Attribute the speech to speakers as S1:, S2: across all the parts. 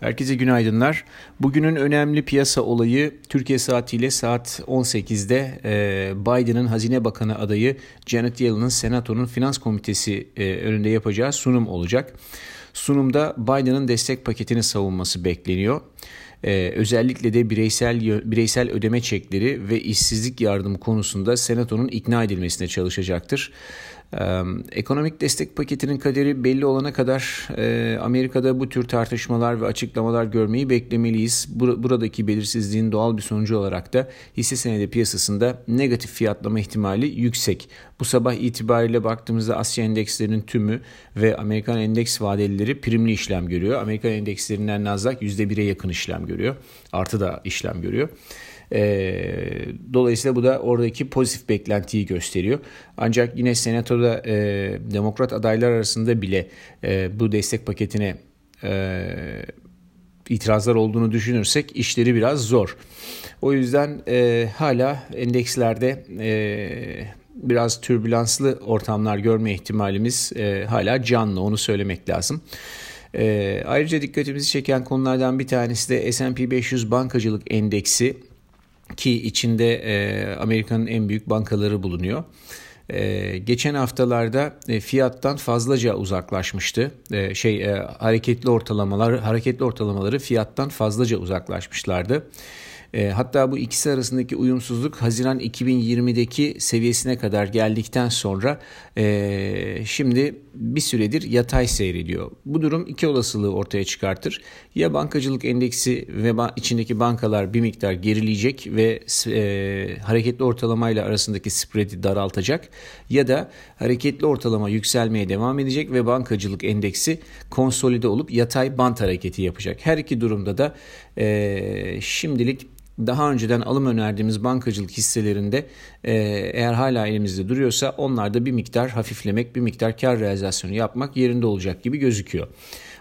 S1: Herkese günaydınlar. Bugünün önemli piyasa olayı Türkiye saatiyle saat 18'de e, Biden'ın Hazine Bakanı adayı Janet Yellen'ın Senato'nun Finans Komitesi e, önünde yapacağı sunum olacak. Sunumda Biden'ın destek paketini savunması bekleniyor. Ee, özellikle de bireysel bireysel ödeme çekleri ve işsizlik yardımı konusunda Senato'nun ikna edilmesine çalışacaktır. Ekonomik destek paketinin kaderi belli olana kadar Amerika'da bu tür tartışmalar ve açıklamalar görmeyi beklemeliyiz. Buradaki belirsizliğin doğal bir sonucu olarak da hisse senedi piyasasında negatif fiyatlama ihtimali yüksek. Bu sabah itibariyle baktığımızda Asya endekslerinin tümü ve Amerikan endeks vadelileri primli işlem görüyor. Amerikan endekslerinden Nasdaq %1'e yakın işlem görüyor. Artı da işlem görüyor. E, dolayısıyla bu da oradaki pozitif beklentiyi gösteriyor. Ancak yine senatoda e, demokrat adaylar arasında bile e, bu destek paketine e, itirazlar olduğunu düşünürsek işleri biraz zor. O yüzden hala endekslerde biraz türbülanslı ortamlar görme ihtimalimiz e, hala canlı onu söylemek lazım. E, ayrıca dikkatimizi çeken konulardan bir tanesi de S&P 500 bankacılık endeksi ki içinde e, Amerika'nın en büyük bankaları bulunuyor. Ee, geçen haftalarda e, fiyattan fazlaca uzaklaşmıştı. Ee, şey e, hareketli ortalamalar hareketli ortalamaları fiyattan fazlaca uzaklaşmışlardı. E, hatta bu ikisi arasındaki uyumsuzluk Haziran 2020'deki seviyesine kadar geldikten sonra e, şimdi bir süredir yatay seyrediyor. Bu durum iki olasılığı ortaya çıkartır. Ya bankacılık endeksi ve ba- içindeki bankalar bir miktar gerileyecek ve e, hareketli ortalamayla arasındaki spread'i daraltacak ya da hareketli ortalama yükselmeye devam edecek ve bankacılık endeksi konsolide olup yatay bant hareketi yapacak. Her iki durumda da e, şimdilik daha önceden alım önerdiğimiz bankacılık hisselerinde e, eğer hala elimizde duruyorsa onlarda bir miktar hafiflemek, bir miktar kar realizasyonu yapmak yerinde olacak gibi gözüküyor.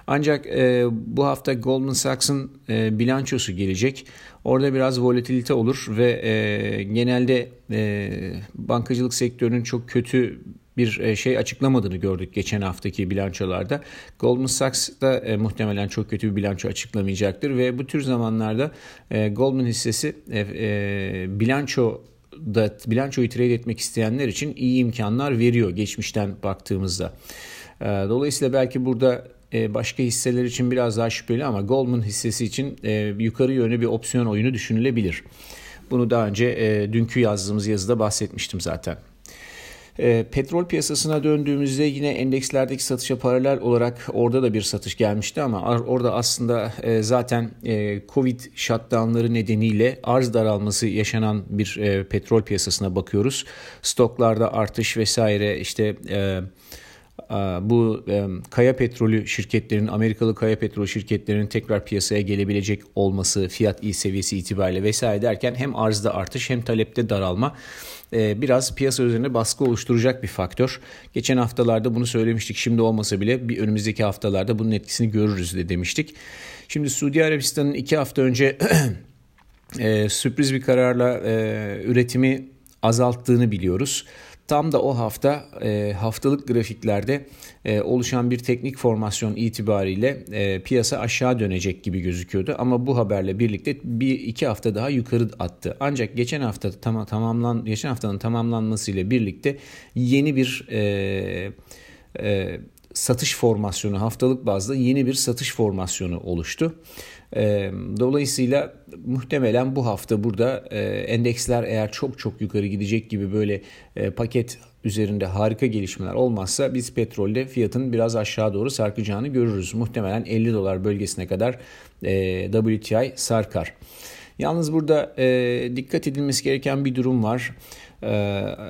S1: Ancak e, bu hafta Goldman Sachs'ın e, bilançosu gelecek. Orada biraz volatilite olur ve e, genelde e, bankacılık sektörünün çok kötü bir e, şey açıklamadığını gördük geçen haftaki bilançolarda. Goldman Sachs da e, muhtemelen çok kötü bir bilanço açıklamayacaktır ve bu tür zamanlarda e, Goldman hissesi e, bilanço da bilançoyu trade etmek isteyenler için iyi imkanlar veriyor geçmişten baktığımızda. Dolayısıyla belki burada başka hisseler için biraz daha şüpheli ama Goldman hissesi için yukarı yönlü bir opsiyon oyunu düşünülebilir. Bunu daha önce dünkü yazdığımız yazıda bahsetmiştim zaten. E, petrol piyasasına döndüğümüzde yine endekslerdeki satışa paralel olarak orada da bir satış gelmişti ama orada aslında e, zaten e, Covid shutdownları nedeniyle arz daralması yaşanan bir e, petrol piyasasına bakıyoruz. Stoklarda artış vesaire işte... E, bu kaya petrolü şirketlerinin Amerikalı kaya petrol şirketlerinin tekrar piyasaya gelebilecek olması fiyat iyi seviyesi itibariyle vesaire derken hem arzda artış hem talepte daralma biraz piyasa üzerine baskı oluşturacak bir faktör. Geçen haftalarda bunu söylemiştik. Şimdi olmasa bile bir önümüzdeki haftalarda bunun etkisini görürüz de demiştik. Şimdi Suudi Arabistan'ın iki hafta önce e, sürpriz bir kararla e, üretimi azalttığını biliyoruz. Tam da o hafta e, haftalık grafiklerde e, oluşan bir teknik formasyon itibariyle e, piyasa aşağı dönecek gibi gözüküyordu. Ama bu haberle birlikte bir iki hafta daha yukarı attı. Ancak geçen hafta tam, tamamlan geçen haftanın tamamlanmasıyla birlikte yeni bir e, e, satış formasyonu haftalık bazda yeni bir satış formasyonu oluştu. Dolayısıyla muhtemelen bu hafta burada endeksler eğer çok çok yukarı gidecek gibi böyle paket üzerinde harika gelişmeler olmazsa biz petrolde fiyatın biraz aşağı doğru sarkacağını görürüz. Muhtemelen 50 dolar bölgesine kadar WTI sarkar. Yalnız burada dikkat edilmesi gereken bir durum var.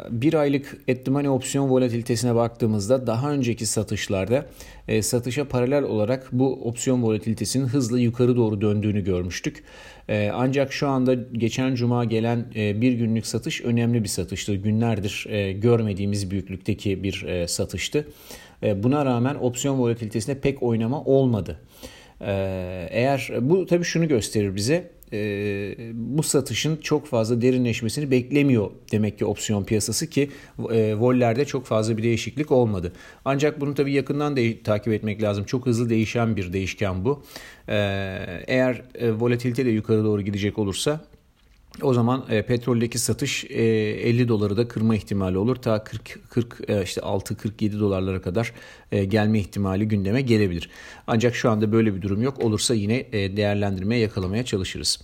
S1: Bir aylık money opsiyon volatilitesine baktığımızda daha önceki satışlarda e, satışa paralel olarak bu opsiyon volatilitesinin hızla yukarı doğru döndüğünü görmüştük. E, ancak şu anda geçen cuma gelen e, bir günlük satış önemli bir satıştı. Günlerdir görmediğimiz büyüklükteki bir satıştı. Buna rağmen opsiyon volatilitesinde pek oynama olmadı. Eğer bu tabii şunu gösterir bize e, bu satışın çok fazla derinleşmesini beklemiyor demek ki opsiyon piyasası ki e, vollerde çok fazla bir değişiklik olmadı. Ancak bunu tabii yakından de takip etmek lazım. Çok hızlı değişen bir değişken bu. E, eğer e, volatilite de yukarı doğru gidecek olursa o zaman e, petroldeki satış e, 50 doları da kırma ihtimali olur. Ta 40 40 e, işte 6 47 dolarlara kadar e, gelme ihtimali gündeme gelebilir. Ancak şu anda böyle bir durum yok. Olursa yine e, değerlendirmeye yakalamaya çalışırız.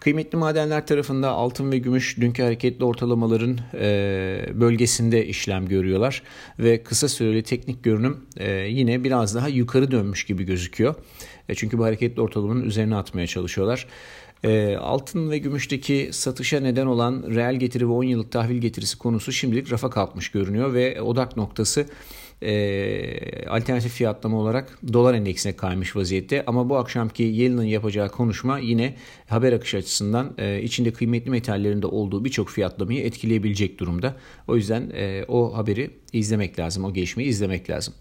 S1: Kıymetli madenler tarafında altın ve gümüş dünkü hareketli ortalamaların e, bölgesinde işlem görüyorlar ve kısa süreli teknik görünüm e, yine biraz daha yukarı dönmüş gibi gözüküyor. E, çünkü bu hareketli ortalamanın üzerine atmaya çalışıyorlar. E, altın ve gümüşteki satışa neden olan reel getiri ve 10 yıllık tahvil getirisi konusu şimdilik rafa kalkmış görünüyor ve odak noktası e, alternatif fiyatlama olarak dolar endeksine kaymış vaziyette. Ama bu akşamki Yellen'ın yapacağı konuşma yine haber akışı açısından e, içinde kıymetli metallerinde olduğu birçok fiyatlamayı etkileyebilecek durumda. O yüzden e, o haberi izlemek lazım, o gelişmeyi izlemek lazım.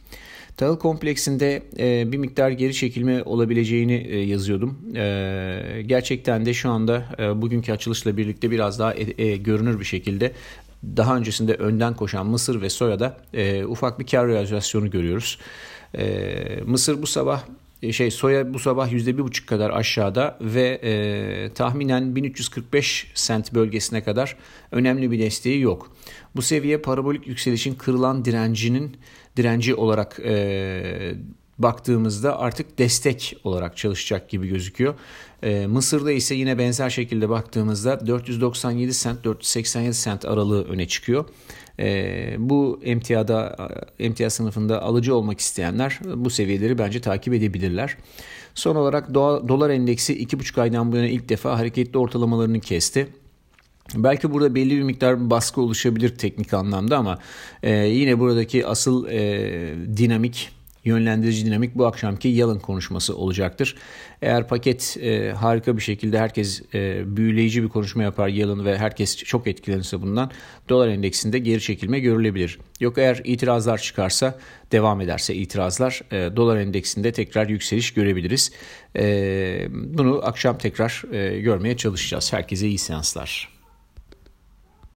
S1: Tahıl kompleksinde e, bir miktar geri çekilme olabileceğini e, yazıyordum. E, gerçekten de şu anda e, bugünkü açılışla birlikte biraz daha e, e, görünür bir şekilde daha öncesinde önden koşan Mısır ve Soya'da e, ufak bir kar realizasyonu görüyoruz. E, Mısır bu sabah şey soya bu sabah yüzde bir buçuk kadar aşağıda ve e, tahminen 1345 sent bölgesine kadar önemli bir desteği yok. Bu seviye parabolik yükselişin kırılan direncinin direnci olarak e, baktığımızda artık destek olarak çalışacak gibi gözüküyor. Ee, Mısır'da ise yine benzer şekilde baktığımızda 497 sent 487 sent aralığı öne çıkıyor. Ee, bu emtiyada emtia sınıfında alıcı olmak isteyenler bu seviyeleri bence takip edebilirler. Son olarak dolar endeksi 2,5 aydan bu yana ilk defa hareketli ortalamalarını kesti. Belki burada belli bir miktar baskı oluşabilir teknik anlamda ama e, yine buradaki asıl e, dinamik yönlendirici dinamik bu akşamki Yalın konuşması olacaktır. Eğer paket e, harika bir şekilde herkes e, büyüleyici bir konuşma yapar Yalın ve herkes çok etkilenirse bundan dolar endeksinde geri çekilme görülebilir. Yok eğer itirazlar çıkarsa devam ederse itirazlar e, dolar endeksinde tekrar yükseliş görebiliriz. E, bunu akşam tekrar e, görmeye çalışacağız. Herkese iyi seanslar.